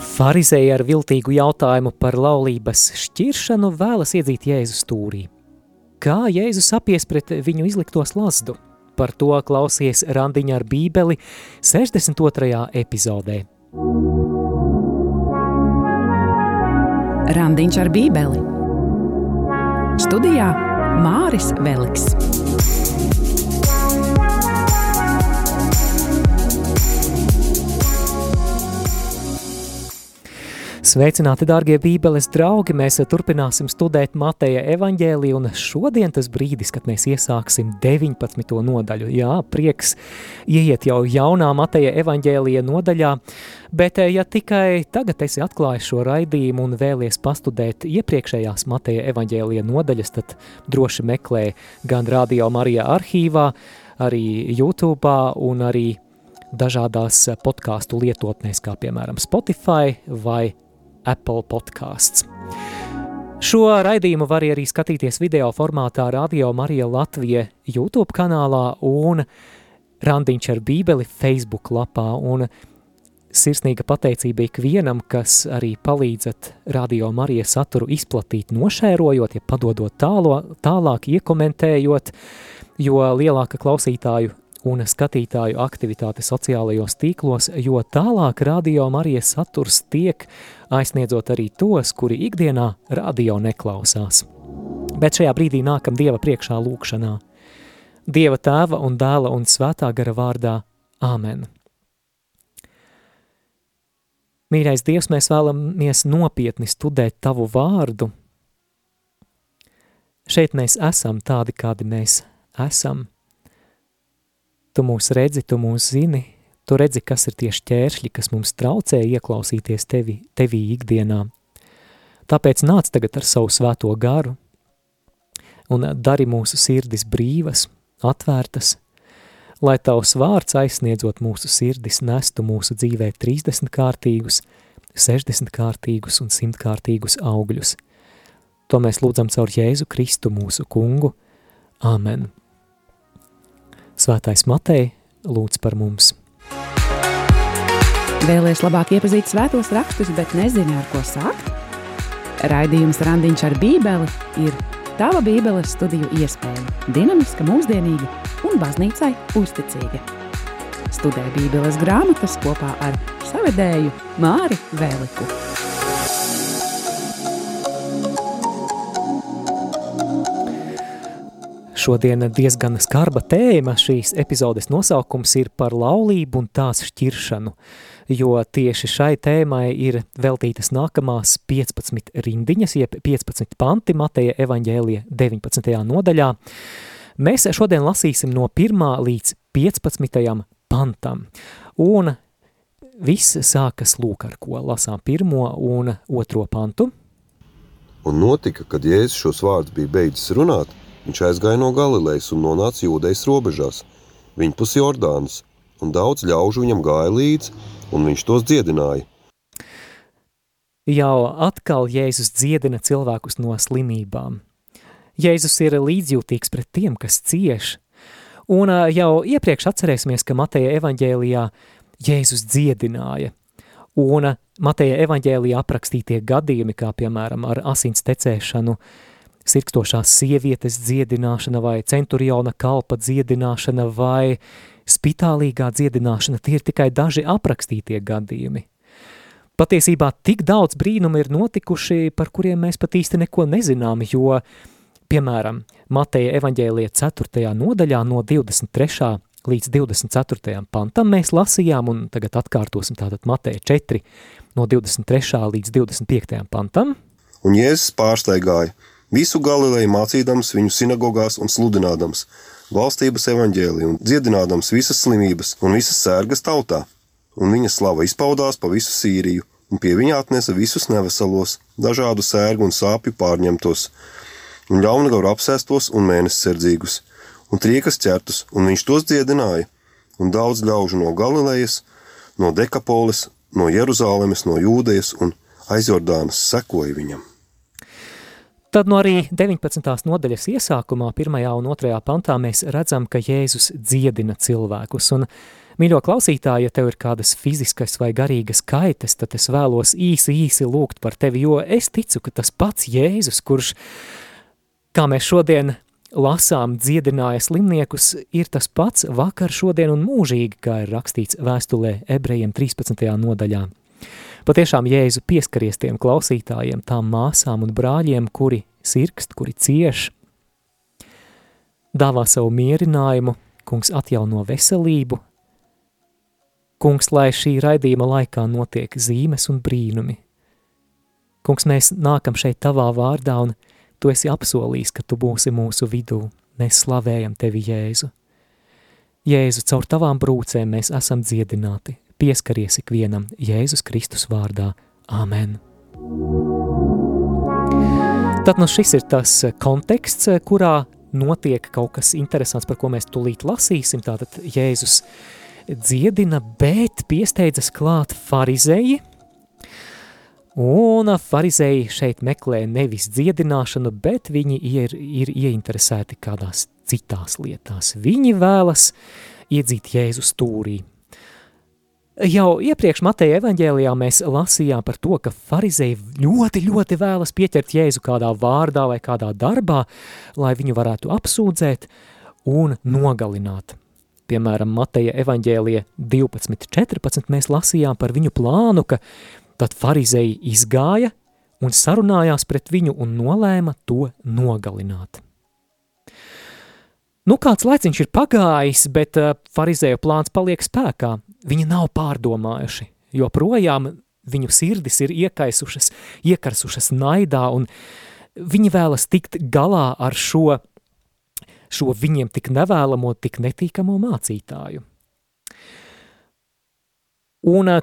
Farizēja ar viltīgu jautājumu par laulības šķiršanu vēlas iedzīt Jēzus stūrī. Kā Jēzus apies pret viņu izlikto slazdu? Par to klausies randiņa ar bībeli 62. epizodē. Randiņš ar bībeli Studijā Māris Veliks. Sveicināti, dārgie Bībeles draugi! Mēs turpināsim studēt Mateja evaņģēliju, un šodien tas brīdis, kad mēs iesāksim 19. nodaļu. Jā, prieks ieiet jau jaunā Mateja evaņģēlija nodaļā, bet ja tikai tagad esi atklājis šo raidījumu un vēlies pastudēt iepriekšējās Mateja evaņģēlija nodaļas, tad droši meklē gan Radio Marija arhīvā, arī YouTube un arī dažādās podkāstu lietotnēs, kā piemēram Spotify vai Apple podkāsts. Šo raidījumu var arī skatīties video formātā Radio Marija Latvija YouTube kanālā un Randiņš ar bībeli Facebook lapā, un sirsnīga pateicība ikvienam, kas arī palīdzat Radio Marija saturu izplatīt, nošērojot, ja padodot tālo, tālāk, iekomentējot, jo lielāka klausītāju un skatītāju aktivitāte sociālajos tīklos, jo tālāk radio Marijas saturs tiek aizsniedzot arī tos, kuri ikdienā radio neklausās. Bet šajā brīdī nākam Dieva priekšā lūkšanā. Dieva tēva un dēla un svētā gara vārdā Āmen. Mīļais Dievs, mēs vēlamies nopietni studēt Tavu vārdu. Šeit mēs esam tādi, kādi mēs esam – Tu mūs redzi, tu mūs zini, tu redzi, kas ir tieši ķēršļi, kas mums traucē ieklausīties tevi, tevī ikdienā. Tāpēc nāc tagad ar savu svēto garu un dari mūsu sirdis brīvas, atvērtas, lai tavs vārds aizsniedzot mūsu sirdis nestu mūsu dzīvē 30 kārtīgus, 60 kārtīgus un 100 kārtīgus augļus. To mēs lūdzam caur Jēzu Kristu mūsu kungu. Āmen. Svētais Matei lūdz par mums. Vēlēs labāk iepazīt svētos rakstus, bet nezini, ar ko sākt? Raidījums Randiņš ar bībeli ir tava bībeles studiju iespēja, dinamiska, mūsdienīga un baznīcai uzticīga. Studē bībeles grāmatas kopā ar savedēju Māri Vēliku. Šodien diezgan skarba tēma šīs epizodes nosaukums ir par laulību un tās šķiršanu, jo tieši šai tēmai ir veltītas nākamās 15 rindiņas, jeb 15 panti Mateja evaņģēlija 19. nodaļā. Mēs šodien lasīsim no 1. līdz 15. pantam, un viss sākas lūk ar ko lasām pirmo un otro pantu. Un notika, kad Jēzus šos vārdus bija beidzis runāt, Viņš aizgāja no Galilejas un nonāca jūdejas robežās, viņa pus Jordānas, un daudz ļaužu viņam gāja līdzi, un viņš tos dziedināja. Jau atkal Jēzus dziedina cilvēkus no slimībām. Jēzus ir līdzjūtīgs pret tiem, kas cieš, un jau iepriekš atcerēsimies, ka Mateja evaņģēlijā Jēzus dziedināja, un Mateja evaņģēlijā aprakstītie gadījumi, kā piemēram ar asins tecēšanu, uh, sirkstošās sievietes dziedināšana vai centuriona kalpa dziedināšana vai spitālīgā dziedināšana, tie ir tikai daži aprakstītie gadījumi. Patiesībā tik daudz brīnumu ir notikuši, par kuriem mēs pat īsti neko nezinām, jo, piemēram, Mateja evaņģēlija 4. nodaļā no 23. līdz 24. pantam mēs lasījām, un tagad atkārtosim tātad Mateja 4 no 23. līdz 25. pantam. Un Jēzus pārsteigāja, Visu Galileju mācīdams viņu sinagogās un sludinādams valstības evaņģēliju un dziedinādams visas slimības un visas sērgas tautā. Un viņa slava izpaudās pa visu Sīriju, un pie viņa atnesa visus neveselos, dažādu sērgu un sāpju pārņemtos, un ļaunagaru apsēstos un mēnessardzīgus, un triekas ķertus, un viņš tos dziedināja, un daudz ļaužu no Galilejas, no Dekapoles, no Jeruzālemes, no Jūdejas un aizjordānas sekoja viņam. Tad no arī 19. nodaļas iesākumā, 1. un 2. pantā mēs redzam, ka Jēzus dziedina cilvēkus, un Mīļo klausītāji, ja tev ir kādas fiziskas vai garīgas kaitas, tad es vēlos īsi, īsi lūgt par tevi, jo es ticu, ka tas pats Jēzus, kurš, kā mēs šodien lasām dziedināja slimniekus, ir tas pats vakar, šodien un mūžīgi, kā ir rakstīts vēstulē ebrejiem 13. nodaļā. Patiešām Jēzu pieskaries tiem klausītājiem, tām māsām un brāļiem, kuri sirkst, kuri cieš, dāvā savu mierinājumu, kungs atjauno veselību, kungs, lai šī raidījuma laikā notiek zīmes un brīnumi. Kungs, mēs nākam šeit tavā vārdā un tu esi apsolījis, ka tu būsi mūsu vidū. Mēs slavējam tevi, Jēzu. Jēzu, caur tavām brūcēm mēs esam dziedināti. Pieskaries ikvienam Jēzus Kristus vārdā. Āmen! Tad nu šis ir tas konteksts, kurā notiek kaut kas interesants, par ko mēs tulīt lasīsim. Tātad Jēzus dziedina, bet piesteidzas klāt farizēji, Un farizēji šeit meklē nevis dziedināšanu, bet viņi ir, ir ieinteresēti kādās citās lietās. Viņi vēlas iedzīt Jēzu stūrī. Jau iepriekš Mateja evaņģēlijā mēs lasījām par to, ka farizēji ļoti, ļoti vēlas pieķert Jēzu kādā vārdā vai kādā darbā, lai viņu varētu apsūdzēt un nogalināt. Piemēram, Mateja evaņģēlija 12.14 mēs lasījām par viņu plānu, ka Tad farizēji izgāja un sarunājās pret viņu un nolēma to nogalināt. Nu, kāds laiciņš ir pagājis, bet uh, farizēju plāns paliek spēkā. Viņi nav pārdomājuši, jo projām viņu sirdis ir iekaisušas, iekarsušas naidā, un viņi vēlas tikt galā ar šo, šo viņiem tik nevēlamo, tik netīkamo mācītāju. Un uh,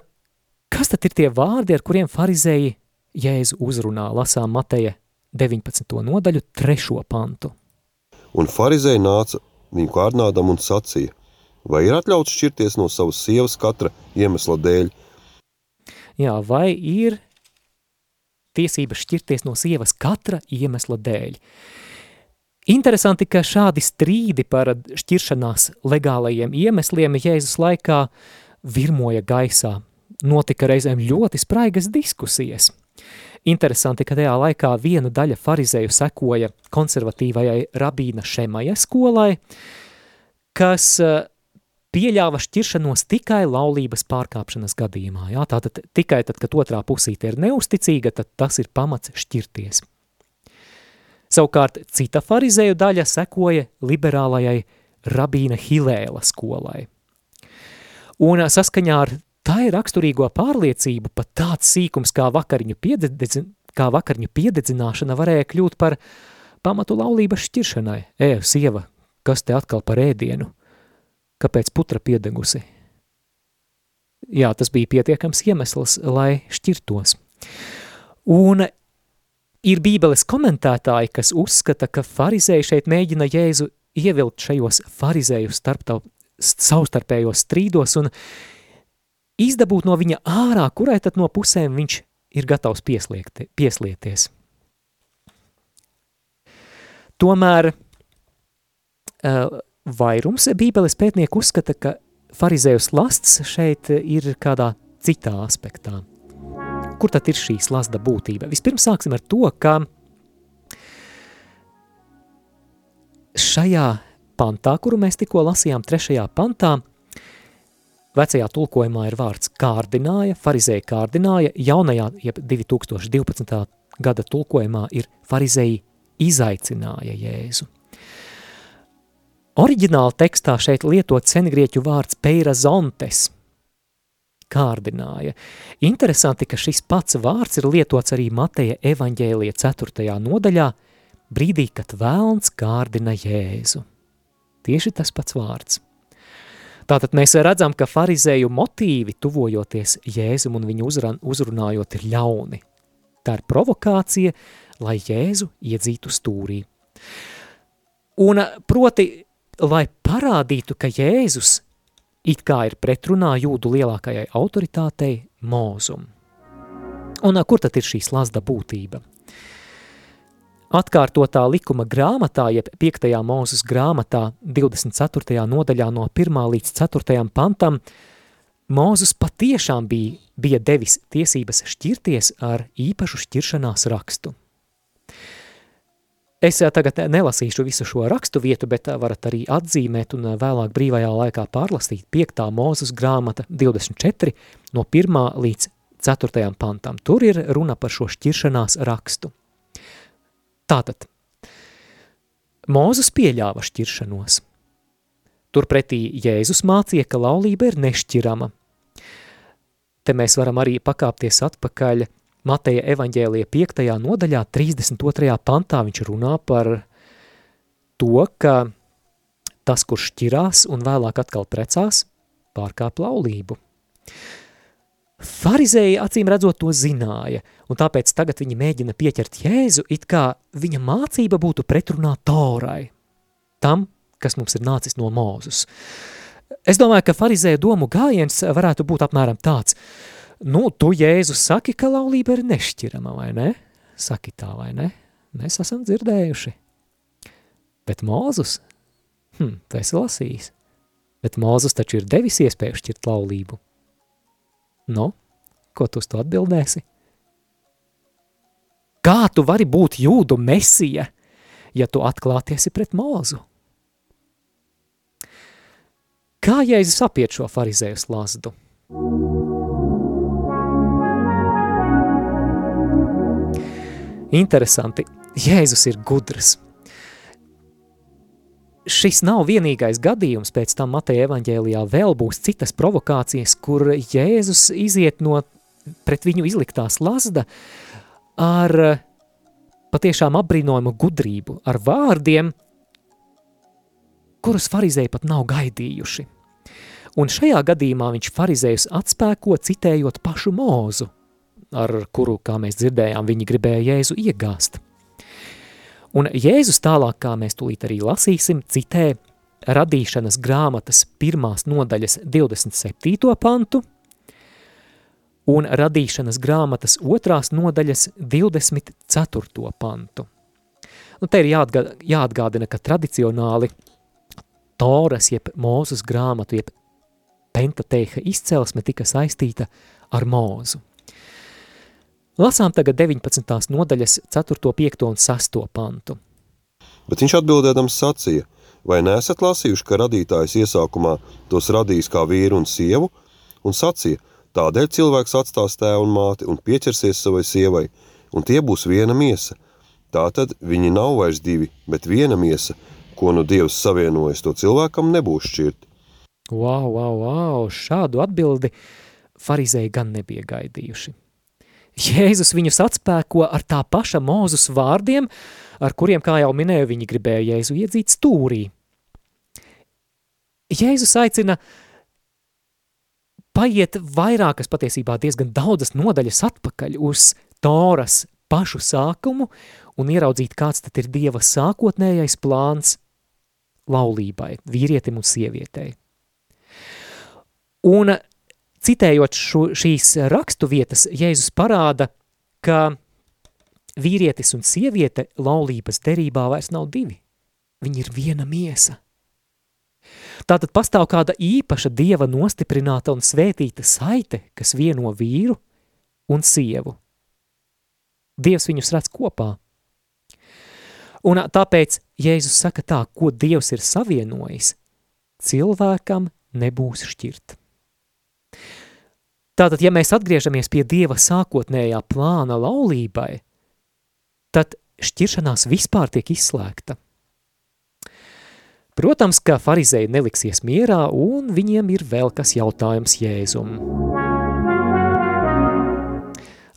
Kas tad ir tie vārdi, ar kuriem farizēji Jēzu uzrunā? Lasām Mateja 19. nodaļu, 3. pantu. Un farizēji nāca viņu kārdinādam un sacīja, vai ir atļauts šķirties no savas sievas katra iemesla dēļ? Jā, vai ir tiesības šķirties no sievas katra iemesla dēļ? Interesanti, ka šādi strīdi par šķiršanās legālajiem iemesliem Jēzus laikā virmoja gaisā notika reizēm ļoti spraigas diskusijas. Interesanti, ka tajā laikā viena daļa farizēju sekoja konservatīvajai rabīna Šemaja skolai, kas pieļāva šķiršanos tikai laulības pārkāpšanas gadījumā. Jā, tātad tikai tad, kad otrā pusīte ir neusticīga, tad tas ir pamats šķirties. Savukārt cita farizēju daļa sekoja liberālajai rabīna Hilēla skolai. Un saskaņā ar Tā ir raksturīgo pārliecību, pat tāds sīkums kā vakariņu, piededzi, kā vakariņu piededzināšana varēja kļūt par pamatu laulības šķiršanai. Ē, sieva, kas te atkal par ēdienu? Kāpēc putra piedegusi? Jā, tas bija pietiekams iemesls, lai šķirtos. Un ir bībeles komentētāji, kas uzskata, ka farizēji šeit mēģina Jēzu ievilkt šajos farizēju starptav, savstarpējos strīdos un izdabūt no viņa ārā, kurai tad no pusēm viņš ir gatavs pieslieties. Tomēr uh, vairums bībeles pētnieku uzskata, ka farizējus lasts šeit ir kādā citā aspektā. Kur tad ir šī slazda būtība? Vispirms sāksim ar to, ka šajā pantā, kuru mēs tikko lasījām trešajā pantā, Vecajā tulkojumā ir vārds kārdināja, farizēja kārdināja, jaunajā, jeb 2012. gada tulkojumā ir farizēji izaicināja Jēzu. Oriģināla tekstā šeit lietot sengrieķu vārds peirazontes, kārdināja. Interesanti, ka šis pats vārds ir lietots arī Mateja evaņģēlija 4. nodaļā, brīdī, kad vēlns kārdina Jēzu. Tieši tas pats vārds. Tātad mēs redzam, ka farizēju motīvi tuvojoties Jēzum un viņu uzrunājot ir ļauni. Tā ir provokācija, lai Jēzu iedzītu stūrī. Un proti, lai parādītu, ka Jēzus it kā ir pretrunā jūdu lielākajai autoritātei mūzum. Un kur tad ir šī slazda būtība? Atkārtotā likuma grāmatā, jeb 5. mūzes grāmatā, 24. nodaļā no 1. līdz 4. pantam, Mūzus patiešām bija, bija devis tiesības šķirties ar īpašu šķiršanās rakstu. Es tagad nelasīšu visu šo rakstu vietu, bet varat arī atzīmēt un vēlāk brīvajā laikā pārlastīt 5. mūzes grāmata 24 no 1. līdz 4. pantam. Tur ir runa par šo šķiršanās rakstu. Tātad, Mūzus pieļāva šķiršanos. Turpretī Jēzus mācīja, ka laulība ir nešķirama. Te mēs varam arī pakāpties atpakaļ Mateja evaņģēlija 5. nodaļā 32. pantā viņš runā par to, ka tas, kurš šķirās un vēlāk atkal precās, pārkāp laulību. Farizēji acīm redzot to zināja, un tāpēc tagad viņi mēģina pieķert Jēzu, it kā viņa mācība būtu pretrunā Torai, tam, kas mums ir nācis no Mūzus. Es domāju, ka farizēja domu gājiens varētu būt apmēram tāds, nu, tu Jēzus saki, ka laulība ir nešķirama, vai ne? Saki tā, vai ne? Mēs esam dzirdējuši. Bet Mūzus, hm, tu esi lasījis, bet Mūzus taču ir devis iespēju šķirt laulību. Nu, ko tu uz to atbildēsi? Kā tu vari būt jūdu mesija, ja tu atklātiesi pret mūzu? Kā Jēzus apiet šo farizēju slazdu? Interesanti, Jēzus ir gudrs. Šis nav vienīgais gadījums, pēc tam Mateja evaņģēlijā vēl būs citas provokācijas, kur Jēzus iziet no pret viņu izliktās lazda ar patiešām apbrīnojumu gudrību, ar vārdiem, kurus farizēji pat nav gaidījuši. Un šajā gadījumā viņš farizējus atspēko citējot pašu mūzu, ar kuru, kā mēs dzirdējām, viņi gribēja Jēzu iegāst. Un Jēzus tālāk, kā mēs tūlīt arī lasīsim, citē radīšanas grāmatas pirmās nodaļas 27. pantu un radīšanas grāmatas otrās nodaļas 24. pantu. Nu, te ir jāatgādina, jāatgādina, ka tradicionāli Toras, jeb Mūzes grāmatu, jeb Pentateiha izcelsme tika saistīta ar Mūzu. Lasām tagad 19. nodaļas 4., 5. un 6. pantu. Bet viņš atbildēdams sacīja, vai nesat lasījuši, ka radītājs iesākumā tos radījis kā vīru un sievu, un sacīja, tādēļ cilvēks atstās tēvu un māti un pieķersies savai sievai, un tie būs viena miesa. Tātad viņi nav vairs divi, bet viena miesa, ko nu Dievs savienojas, to cilvēkam nebūs šķirt. Wow, wow, wow, šādu atbildi farizēji gan nebija gaidījuši. Jēzus viņus atspēko ar tā paša mūzus vārdiem, ar kuriem, kā jau minēju, viņi gribēja Jēzu iedzīt stūrī. Jēzus aicina paiet vairākas, patiesībā diezgan daudzas nodaļas atpakaļ uz Toras pašu sākumu un ieraudzīt, kāds tad ir Dieva sākotnējais plāns laulībai, vīrietim un sievietei. Un Citējot šo, šīs rakstu vietas, Jēzus parāda, ka vīrietis un sieviete laulības derībā vairs nav divi. Viņi ir viena miesa. Tātad pastāv kāda īpaša dieva nostiprināta un svētīta saite, kas vieno vīru un sievu. Dievs viņus redz kopā. Un tāpēc Jēzus saka tā, ko Dievs ir savienojis, cilvēkam nebūs šķirt. Tātad, ja mēs atgriežamies pie Dieva sākotnējā plāna laulībai, tad šķiršanās vispār tiek izslēgta. Protams, ka farizēji neliksies mierā, un viņiem ir vēl kas jautājums Jēzum.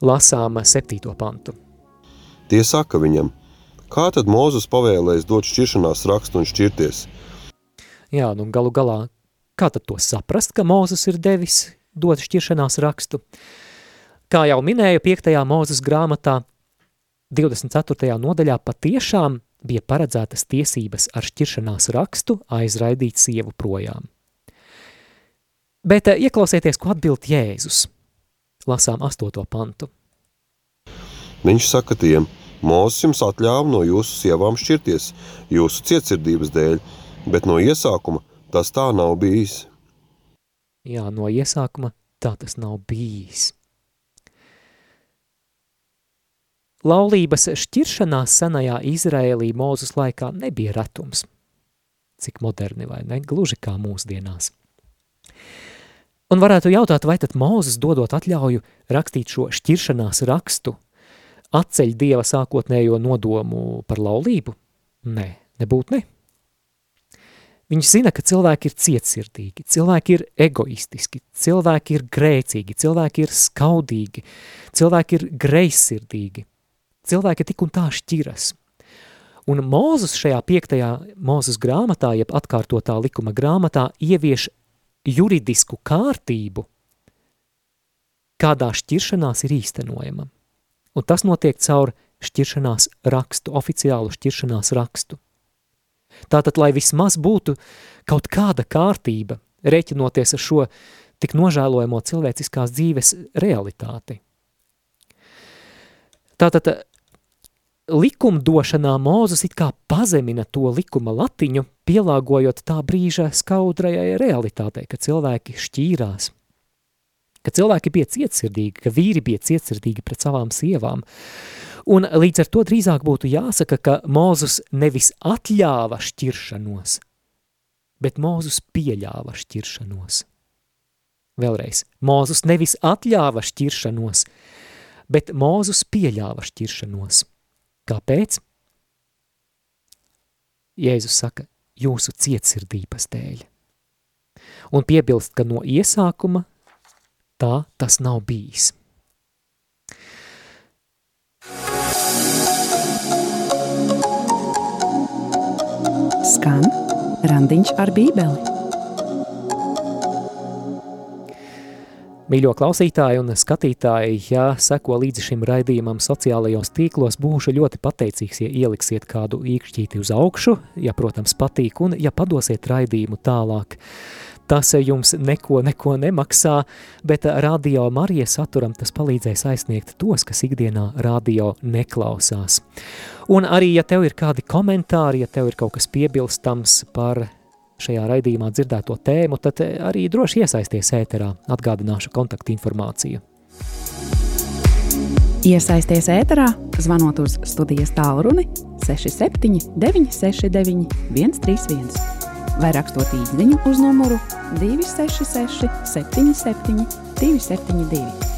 Lasām septīto pantu. Tie saka viņam, kā tad Mūzus pavēlēs dot šķiršanās rakstu un šķirties? Jā, nu galu galā, kā tad to saprast, ka Mūzus ir devis dot šķiršanās rakstu. Kā jau minēju, 5. mūzes grāmatā 24. nodaļā patiešām bija paredzētas tiesības ar šķiršanās rakstu aizraidīt sievu projām. Bet eh, ieklausieties, ko atbild Jēzus. Lasām 8. pantu. Viņš saka tiem, Mūzis jums atļāva no jūsu sievām šķirties, jūsu cietsirdības dēļ, bet no iesākuma tas tā nav bijis. Jā, no iesākuma tā tas nav bijis. Laulības šķiršanās senajā Izraēlī Mūzes laikā nebija retums. Cik moderni vai ne, gluži kā mūsdienās. Un varētu jautāt, vai tad Mūzes dodot atļauju rakstīt šo šķiršanās rakstu, atceļ Dieva sākotnējo nodomu par laulību? Nē, nebūt ne. Viņš zina, ka cilvēki ir cietsirdīgi, cilvēki ir egoistiski, cilvēki ir grēcīgi, cilvēki ir skaudīgi, cilvēki ir greizsirdīgi. Cilvēki tik un tā šķiras. Un Mūzes šajā piektajā Mūzes grāmatā, jeb atkārtotā likuma grāmatā, ievieš juridisku kārtību, kādā šķiršanās ir īstenojama. Un tas notiek caur šķiršanās rakstu, oficiālu šķiršanās rakstu. Tātad, lai vismaz būtu kaut kāda kārtība, reķinoties ar šo tik nožēlojamo cilvēciskās dzīves realitāti. Tātad, likumdošanā Mūzes it kā pazemina to likuma latiņu, pielāgojot tā brīža skaudrajai realitātei, ka cilvēki šķīrās, ka cilvēki bija cietsirdīgi, ka vīri bija cietsirdīgi pret savām sievām, Un līdz ar to drīzāk būtu jāsaka, ka Mūzus nevis atļāva šķiršanos, bet Mūzus pieļāva šķiršanos. Vēlreiz, Mūzus nevis atļāva šķiršanos, bet Mūzus pieļāva šķiršanos. Kāpēc? Jēzus saka, jūsu cietsirdības dēļ. Un piebilst, ka no iesākuma tā tas nav bijis. Skan randiņš ar bībeli. Mīļo klausītāji un skatītāji, ja seko līdzi šim raidījumam sociālajos tīklos, būšu ļoti pateicīgs, ja ieliksiet kādu īkšķīti uz augšu, ja, protams, patīk, un ja padosiet raidījumu tālāk. Tas jums neko, neko nemaksā, bet radio Marija saturam tas palīdzēs aizsniegt tos, kas ikdienā radio neklausās. Un arī, ja tev ir kādi komentāri, ja tev ir kaut kas piebilstams par šajā raidījumā dzirdēto tēmu, tad arī droši iesaisties ēterā, atgādināšu kontaktinformāciju. Iesaisties ēterā, zvanot uz studijas tālruni 67 969 131 vai rakstot īsiņu uz numuru 266, 77, 272.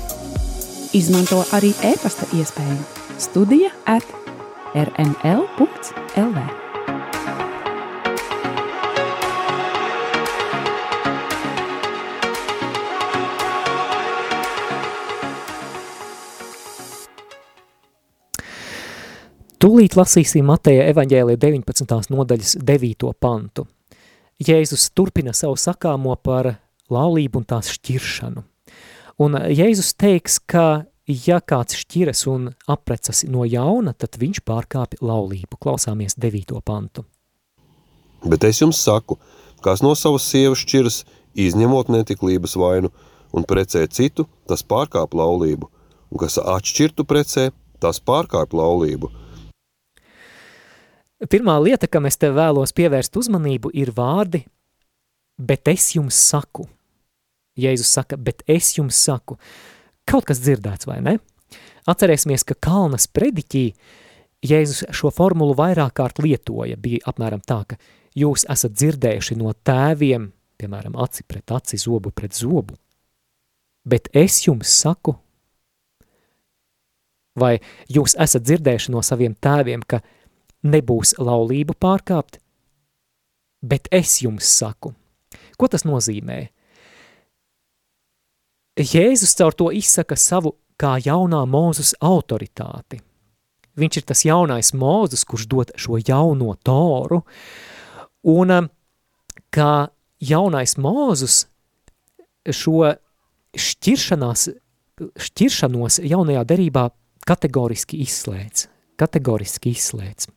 Izmanto arī e-pasta iespēju Studija at rml.lv. Tūlīt lasīsim Mateja evaņģēlija 19. nodaļas 9. pantu. Jēzus turpina savu sakāmo par laulību un tās šķiršanu. Un Jēzus teiks, ka ja kāds šķiras un aprecas no jauna, tad viņš pārkāpja laulību. Klausāmies devīto pantu. Bet es jums saku, kas no savas sievas šķiras, izņemot netiklības vainu un precē citu, tas pārkāp laulību, un kas atšķirtu precē, tas pārkāp laulību – Pirmā lieta, kam es tev vēlos pievērst uzmanību, ir vārdi, bet es jums saku. Jēzus saka, bet es jums saku. Kaut kas dzirdēts, vai ne? Atcerēsimies, ka Kalnas prediķī Jēzus šo formulu vairāk kārt lietoja. Bija apmēram tā, ka jūs esat dzirdējuši no tēviem, piemēram, aci pret aci, zobu pret zobu. Bet es jums saku, vai jūs esat dzirdējuši no saviem tēviem, ka nebūs laulību pārkāpt, bet es jums saku. Ko tas nozīmē? Jēzus caur to izsaka savu kā jaunā mūzus autoritāti. Viņš ir tas jaunais mūzus, kurš dod šo jauno toru, un um, kā jaunais mūzus šo šķiršanās, šķiršanos jaunajā derībā kategoriski izslēdz. Kategoriski izslēdz.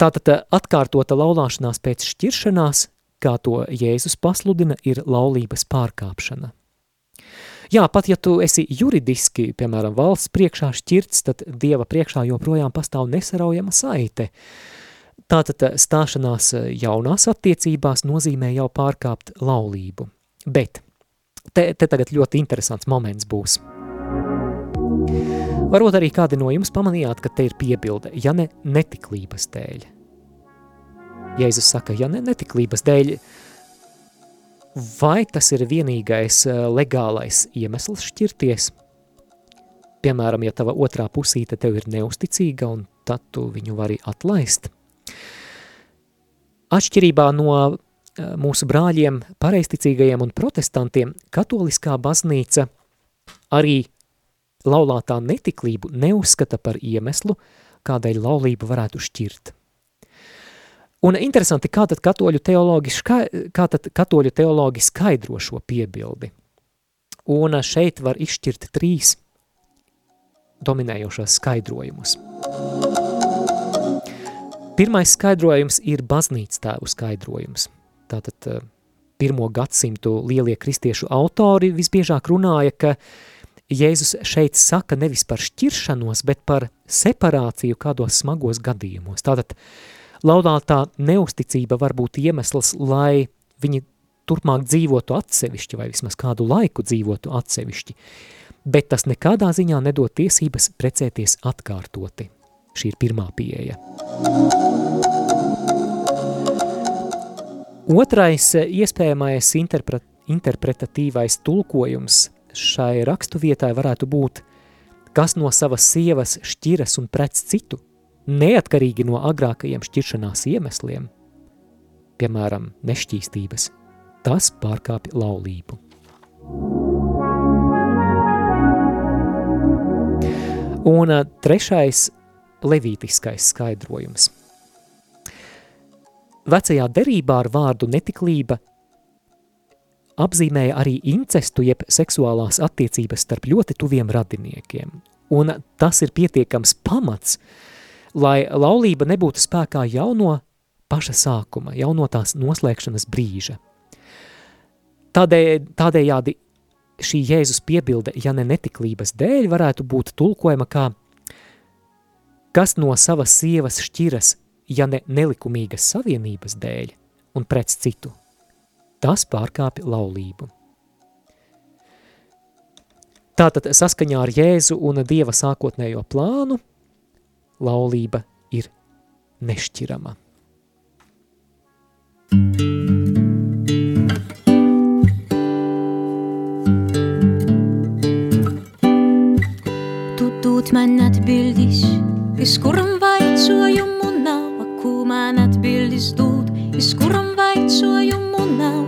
Tātad eh, atkārtota laulāšanās pēc šķiršanās, kā to Jēzus pasludina, ir laulības pārkāpšana. Jā, pat ja tu esi juridiski, piemēram, valsts priekšā šķirts, tad Dieva priekšā joprojām pastāv nesaraujama saite. Tātad eh, stāšanās eh, jaunās attiecībās nozīmē jau pārkāpt laulību. Bet te, te tagad ļoti interesants moments būs. Varbūt arī kādi no jums pamanījāt, ka te ir piebilde, ja ne netiklības dēļ. Jēzus saka, ja ne netiklības dēļ, vai tas ir vienīgais eh, legālais iemesls šķirties? Piemēram, ja tava otrā pusīte tev ir neusticīga un tad tu viņu vari atlaist. Atšķirībā no eh, mūsu brāļiem, pareisticīgajiem un protestantiem, katoliskā baznīca arī laulātā netiklību neuzskata par iemeslu, kādēļ laulību varētu šķirt. Un interesanti, kā tad katoļu teologi, ška, kā tad katoļu teologi skaidro šo piebildi. Un šeit var izšķirt trīs dominējošos skaidrojumus. Pirmais skaidrojums ir baznīcas tēvu skaidrojums. Tātad eh, pirmo gadsimtu lielie kristiešu autori visbiežāk runāja, ka Jēzus šeit saka nevis par šķiršanos, bet par separāciju kādos smagos gadījumos. Tātad laudātā neusticība var būt iemesls, lai viņi turpmāk dzīvotu atsevišķi vai vismaz kādu laiku dzīvotu atsevišķi, bet tas nekādā ziņā nedod tiesības precēties atkārtoti. Šī ir pirmā pieeja. Otrais iespējamais interpret, interpretatīvais tulkojums šai rakstu vietai varētu būt, kas no savas sievas šķiras un prec citu, neatkarīgi no agrākajiem šķiršanās iemesliem, piemēram, nešķīstības, tas pārkāpja laulību. Un trešais levītiskais skaidrojums. Vecajā derībā ar vārdu netiklība apzīmēja arī incestu jeb seksuālās attiecības starp ļoti tuviem radiniekiem. Un tas ir pietiekams pamats, lai laulība nebūtu spēkā jau no paša sākuma, jau no tās noslēgšanas brīža. Tādē, tādējādi šī Jēzus piebilde, ja ne netiklības dēļ, varētu būt tulkojama kā kas no savas sievas šķiras, ja ne nelikumīgas savienības dēļ un pret citu – tas pārkāpja laulību. Tātad saskaņā ar Jēzu un Dieva sākotnējo plānu laulība ir nešķirama. Tu dod man atbildis, es kuram vaicojumu nav, ko man atbildis dod, es kuram vaicojumu nav.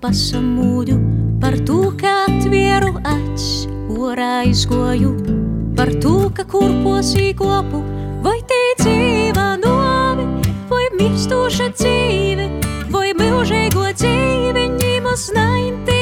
pasamūdu par to, ka atvieru acis, orā izgoju, par to, ka kurposī kopu, vai te dzīva novi, vai mirstoša dzīve, vai mūžīgo dzīve, ņemas neinteresī.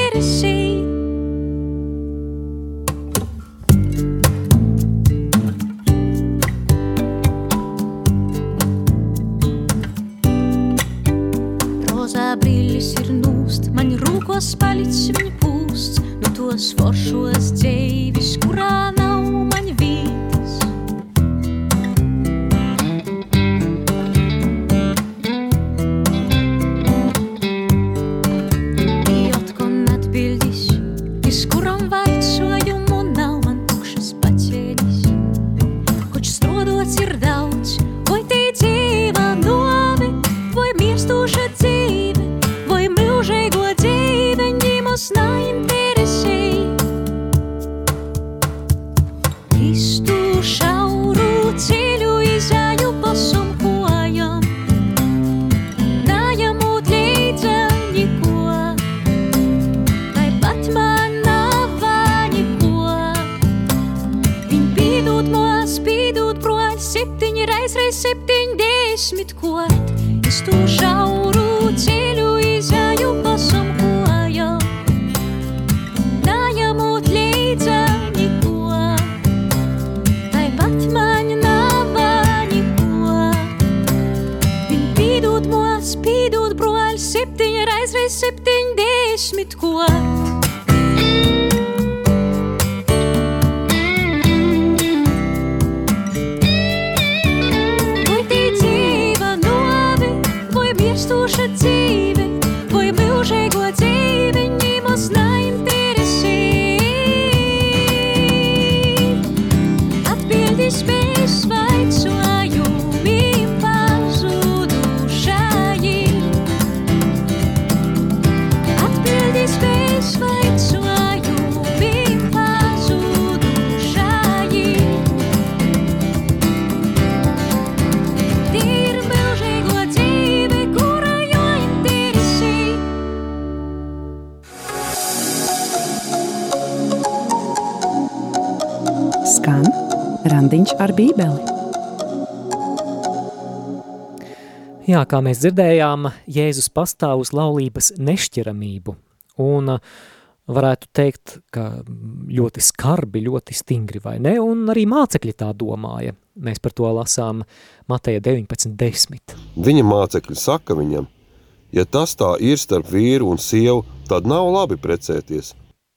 Man rūkos palicis viņa pūsts, no tos foršos dzīvis, kurā Deixe-me decolar randiņš ar bībeli. Jā, kā mēs dzirdējām, Jēzus pastāv uz laulības nešķiramību, un uh, varētu teikt, ka ļoti skarbi, ļoti stingri, vai ne? Un arī mācekļi tā domāja. Mēs par to lasām Mateja 19.10. Viņa mācekļi saka viņam, ja tas tā ir starp vīru un sievu, tad nav labi precēties.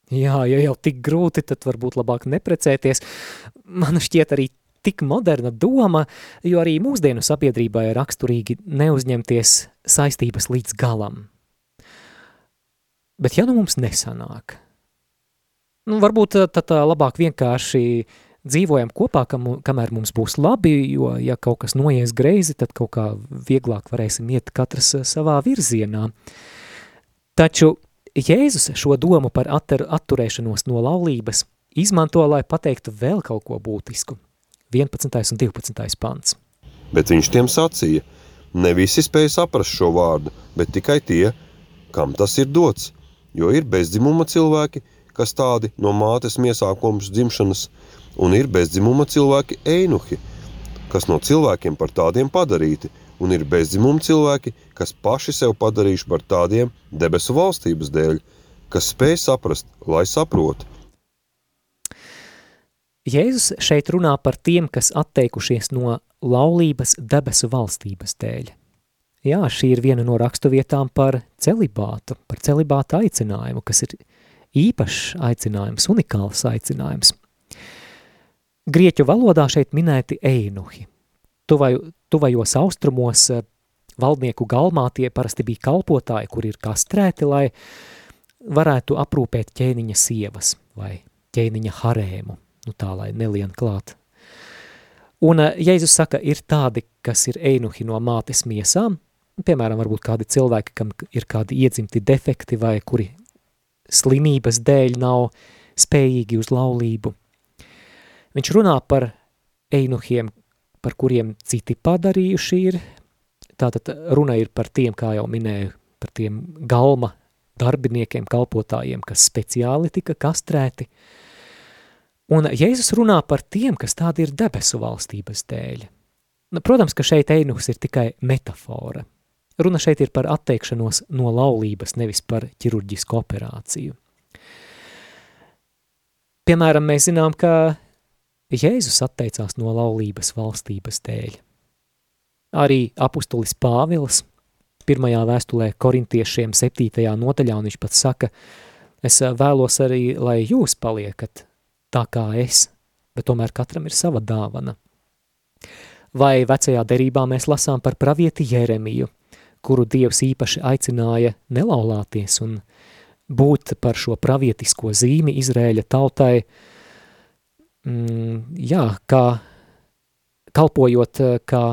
Jā, ja jau tik grūti, tad varbūt labāk neprecēties. Man šķiet arī tik moderna doma, jo arī mūsdienu sabiedrībā ir raksturīgi neuzņemties saistības līdz galam. Bet ja nu mums nesanāk, nu varbūt tad tā labāk vienkārši dzīvojam kopā, kam, kamēr mums būs labi, jo ja kaut kas noies greizi, tad kaut kā vieglāk varēsim iet katrs savā virzienā. Taču Jēzus šo domu par attur, atturēšanos no laulības izmanto, lai pateiktu vēl kaut ko būtisku. 11. un 12. pants. Bet viņš tiem sacīja, ne visi spēja saprast šo vārdu, bet tikai tie, kam tas ir dots. Jo ir bezdzimuma cilvēki, kas tādi no mātes miesākums dzimšanas, un ir bezdzimuma cilvēki einuhi, kas no cilvēkiem par tādiem padarīti, un ir bezdzimuma cilvēki, kas paši sev padarījuši par tādiem debesu valstības dēļ, kas spēj saprast, lai saprot. Jēzus šeit runā par tiem, kas atteikušies no laulības debesu valstības dēļ. Jā, šī ir viena no rakstuvietām par celibātu, par celibātu aicinājumu, kas ir īpašs aicinājums, unikāls aicinājums. Grieķu valodā šeit minēti einuhi. Tuvai, tuvajos austrumos eh, valdnieku galmā tie parasti bija kalpotāji, kur ir kastrēti, lai varētu aprūpēt ķēniņa sievas vai ķēniņa harēmu, nu tā, lai nelien klāt. Un eh, Jēzus saka, ir tādi, kas ir einuhi no mātes miesām, piemēram, varbūt kādi cilvēki, kam ir kādi iedzimti defekti vai kuri slimības dēļ nav spējīgi uz laulību. Viņš runā par einuhiem, par kuriem citi padarījuši ir. Tātad runa ir par tiem, kā jau minēju, par tiem galma darbiniekiem, kalpotājiem, kas speciāli tika kastrēti. Un Jēzus runā par tiem, kas tādi ir debesu valstības dēļ. Nu, protams, ka šeit einuhs ir tikai metafora. Runa šeit ir par atteikšanos no laulības, nevis par ķirurģisku operāciju. Piemēram, mēs zinām, ka Jēzus atteicās no laulības valstības dēļ. Arī apustulis Pāvils pirmajā vēstulē korintiešiem septītajā nodaļā, un viņš pat saka, es vēlos arī, lai jūs paliekat tā kā es, bet tomēr katram ir sava dāvana. Vai vecajā derībā mēs lasām par pravieti Jeremiju, kuru Dievs īpaši aicināja nelaulāties un būt par šo pravietisko zīmi Izrēļa tautai, mm, jā, kā kalpojot kā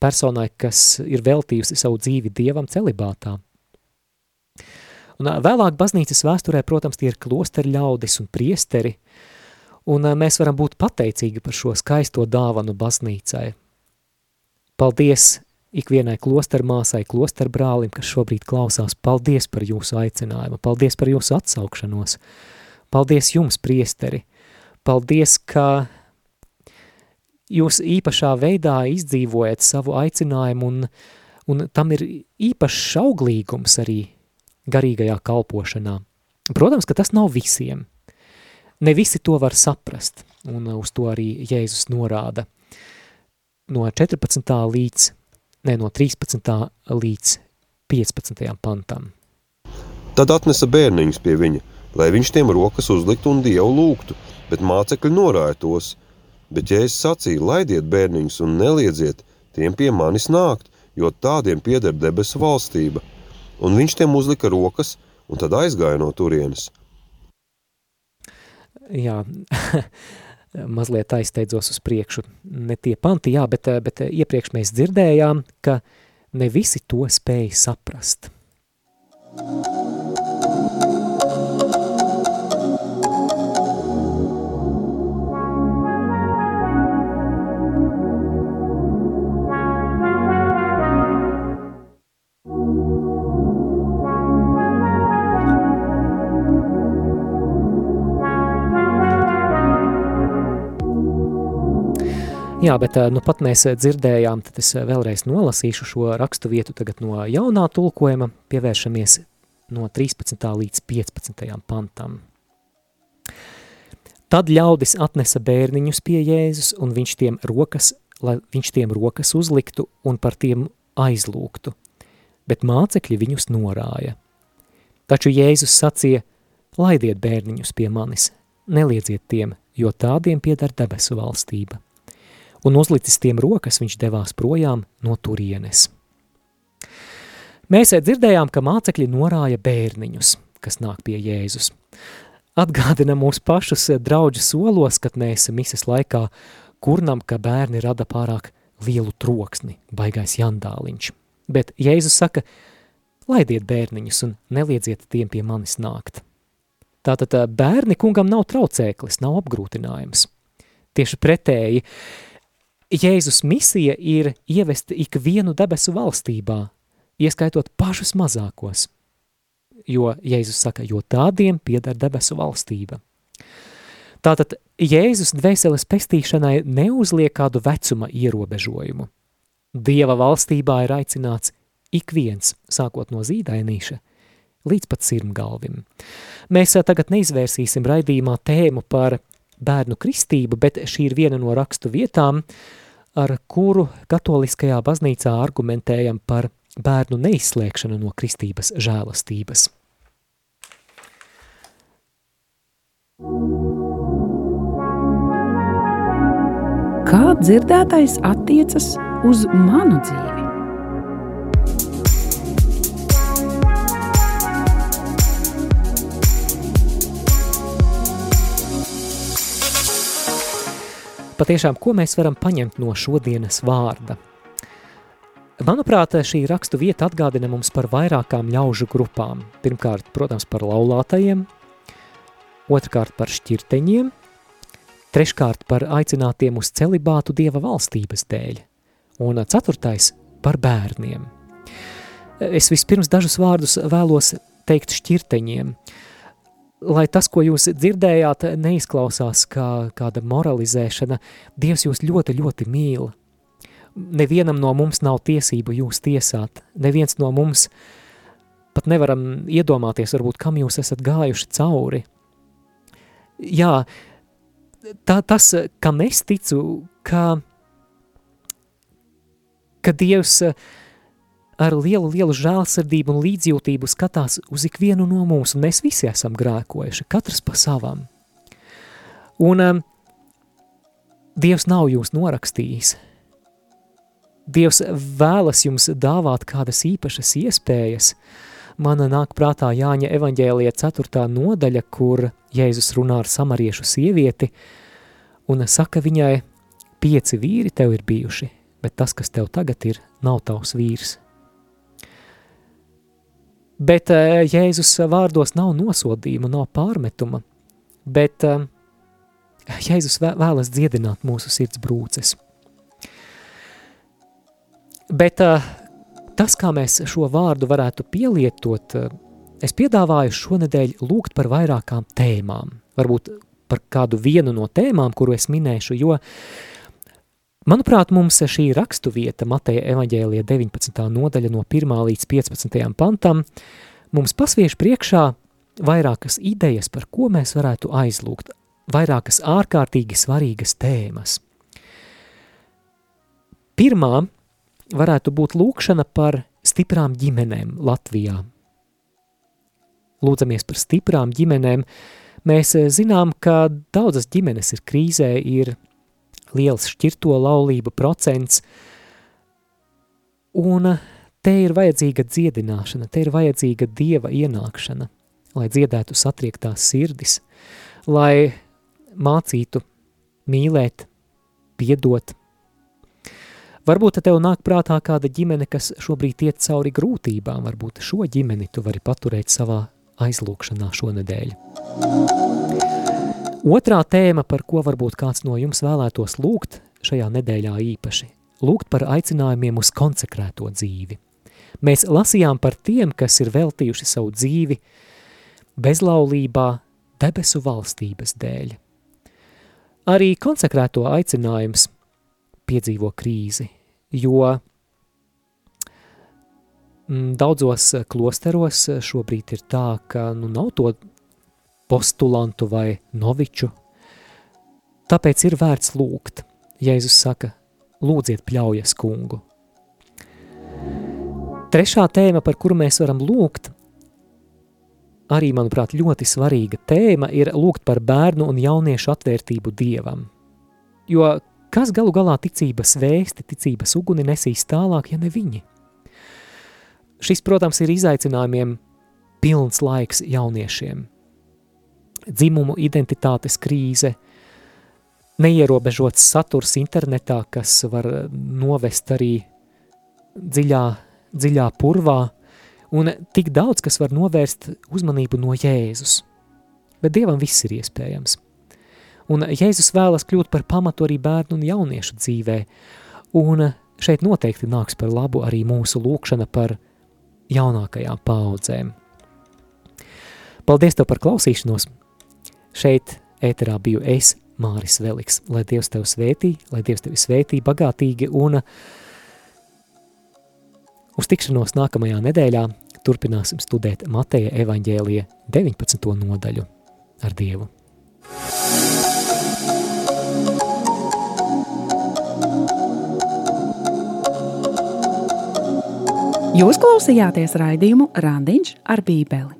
personai, kas ir veltījusi savu dzīvi Dievam celibātā. Un vēlāk baznīcas vēsturē, protams, tie ir klosteri ļaudis un priesteri, un mēs varam būt pateicīgi par šo skaisto dāvanu baznīcai. Paldies ikvienai klostermāsai, klosterbrālim, kas šobrīd klausās, paldies par jūsu aicinājumu, paldies par jūsu atsaukšanos, paldies jums, priesteri, paldies, ka jūs īpašā veidā izdzīvojat savu aicinājumu un, un tam ir īpašs auglīgums arī garīgajā kalpošanā. Protams, ka tas nav visiem. Ne visi to var saprast, un uz to arī Jēzus norāda. No 14. līdz ne no 13. līdz 15. pantam. Tad atnesa bērniņus pie viņa, lai viņš tiem rokas uzliktu un Dievu lūgtu, bet mācekļi norāja tos. Bet Jēzus sacīja, laidiet bērniņus un neliedziet tiem pie manis nākt, jo tādiem pieder debesu valstība. Un viņš tiem uzlika rokas un tad aizgāja no turienes. Jā, mazliet aizsteidzos uz priekšu. Ne tie panti, jā, bet, bet iepriekš mēs dzirdējām, ka ne visi to spēja saprast. Jā, bet nu pat mēs dzirdējām, tad es vēlreiz nolasīšu šo rakstu vietu tagad no jaunā tulkojuma, pievēršamies no 13. līdz 15. pantam. Tad ļaudis atnesa bērniņus pie Jēzus, un viņš tiem rokas, lai viņš tiem rokas uzliktu un par tiem aizlūgtu, bet mācekļi viņus norāja. Taču Jēzus sacīja, laidiet bērniņus pie manis, neliedziet tiem, jo tādiem pieder debesu valstība un uzlicis tiem rokas, viņš devās projām no turienes. Mēs dzirdējām, ka mācekļi norāja bērniņus, kas nāk pie Jēzus. Atgādina mūs pašus draudžu solos, kad mēs mises laikā kurnam, ka bērni rada pārāk lielu troksni, baigais jandāliņš. Bet Jēzus saka, laidiet bērniņus un neliedziet tiem pie manis nākt. Tātad bērni kungam nav traucēklis, nav apgrūtinājums. Tieši pretēji, Jēzus misija ir ievest ikvienu debesu valstībā, ieskaitot pašus mazākos, jo Jēzus saka, jo tādiem pieder debesu valstība. Tātad Jēzus dvēseles pestīšanai neuzliek kādu vecuma ierobežojumu. Dieva valstībā ir aicināts ik viens, sākot no zīdainīša, līdz pat sirmgalvim. Mēs tagad neizvērsīsim raidījumā tēmu par bērnu kristību, bet šī ir viena no rakstu vietām, ar kuru katoliskajā baznīcā argumentējam par bērnu neizslēgšanu no kristības žēlastības. Kā dzirdētais attiecas uz manu dzīvi? Patiešām, ko mēs varam paņemt no šodienas vārda? Manuprāt, šī rakstu vieta atgādina mums par vairākām ļaužu grupām. Pirmkārt, protams, par laulātajiem, otrkārt par šķirteņiem, treškārt par aicinātiem uz celibātu Dieva valstības dēļ, un ceturtais par bērniem. Es vispirms dažus vārdus vēlos teikt šķirteņiem – lai tas, ko jūs dzirdējāt, neizklausās kā kāda moralizēšana, Dievs jūs ļoti, ļoti mīl. Nevienam no mums nav tiesību jūs tiesāt, neviens no mums pat nevaram iedomāties, varbūt, kam jūs esat gājuši cauri. Jā, tā, tas, kam es ticu, ka, ka Dievs uh, ar lielu, lielu žēlsirdību un līdzjūtību skatās uz ikvienu no mums, un mēs visi esam grēkojuši, katrs pa savam. Un um, Dievs nav jūs norakstījis. Dievs vēlas jums dāvāt kādas īpašas iespējas. Man nāk prātā Jāņa evaņģēlija 4. nodaļa, kur Jēzus runā ar samariešu sievieti un saka viņai, pieci vīri tev ir bijuši, bet tas, kas tev tagad ir, nav tavs vīrs. Bet uh, Jēzus vārdos nav nosodījuma, nav pārmetuma, bet uh, Jēzus vēlas dziedināt mūsu sirds brūces. Bet uh, tas, kā mēs šo vārdu varētu pielietot, es piedāvāju šonedēļ lūgt par vairākām tēmām, varbūt par kādu vienu no tēmām, kuru es minēšu, jo uh, Manuprāt, mums šī rakstu vieta Mateja evaņģēlija 19. nodaļa no 1. līdz 15. pantam mums pasviež priekšā vairākas idejas, par ko mēs varētu aizlūgt, vairākas ārkārtīgi svarīgas tēmas. Pirmā varētu būt lūkšana par stiprām ģimenēm Latvijā. lūdzamies par stiprām ģimenēm. Mēs zinām, ka daudzas ģimenes ir krīzē, ir liels šķirto laulību procents, un te ir vajadzīga dziedināšana, te ir vajadzīga dieva ienākšana, lai dziedētu satriektās sirdis, lai mācītu mīlēt, piedot. Varbūt tev nāk prātā kāda ģimene, kas šobrīd iet cauri grūtībām, varbūt šo ģimeni tu vari paturēt savā aizlūkšanā šonedēļ. Otrā tēma, par ko varbūt kāds no jums vēlētos lūgt šajā nedēļā īpaši, lūgt par aicinājumiem uz konsekrēto dzīvi. Mēs lasījām par tiem, kas ir veltījuši savu dzīvi bezlaulībā debesu valstības dēļ. Arī konsekrēto aicinājums piedzīvo krīzi, jo mm, daudzos klosteros šobrīd ir tā, ka nu, nav to postulantu vai noviču. Tāpēc ir vērts lūgt. Jēzus saka, lūdziet pļaujas kungu. Trešā tēma, par kuru mēs varam lūgt, arī, manuprāt, ļoti svarīga tēma ir lūgt par bērnu un jauniešu atvērtību Dievam. Jo kas galu galā ticības vēsti, ticības uguni nesīs tālāk, ja ne viņi? Šis, protams, ir izaicinājumiem pilns laiks jauniešiem. Dzimumu identitātes krīze, neierobežots saturs internetā, kas var novest arī dziļā, dziļā purvā, un tik daudz, kas var novērst uzmanību no Jēzus. Bet Dievam viss ir iespējams. Un Jēzus vēlas kļūt par pamatu arī bērnu un jauniešu dzīvē, un šeit noteikti nāks par labu arī mūsu lūkšana par jaunākajām paudzēm. Paldies tev par klausīšanos! Šeit ēterā biju es, Māris Veliks. Lai Dievs tev svētī, lai Dievs tevi svētī bagātīgi un uz tikšanos nākamajā nedēļā turpināsim studēt Mateja evaņģēlija 19. nodaļu ar Dievu. Jūs klausījāties raidījumu Randiņš ar Bībeli.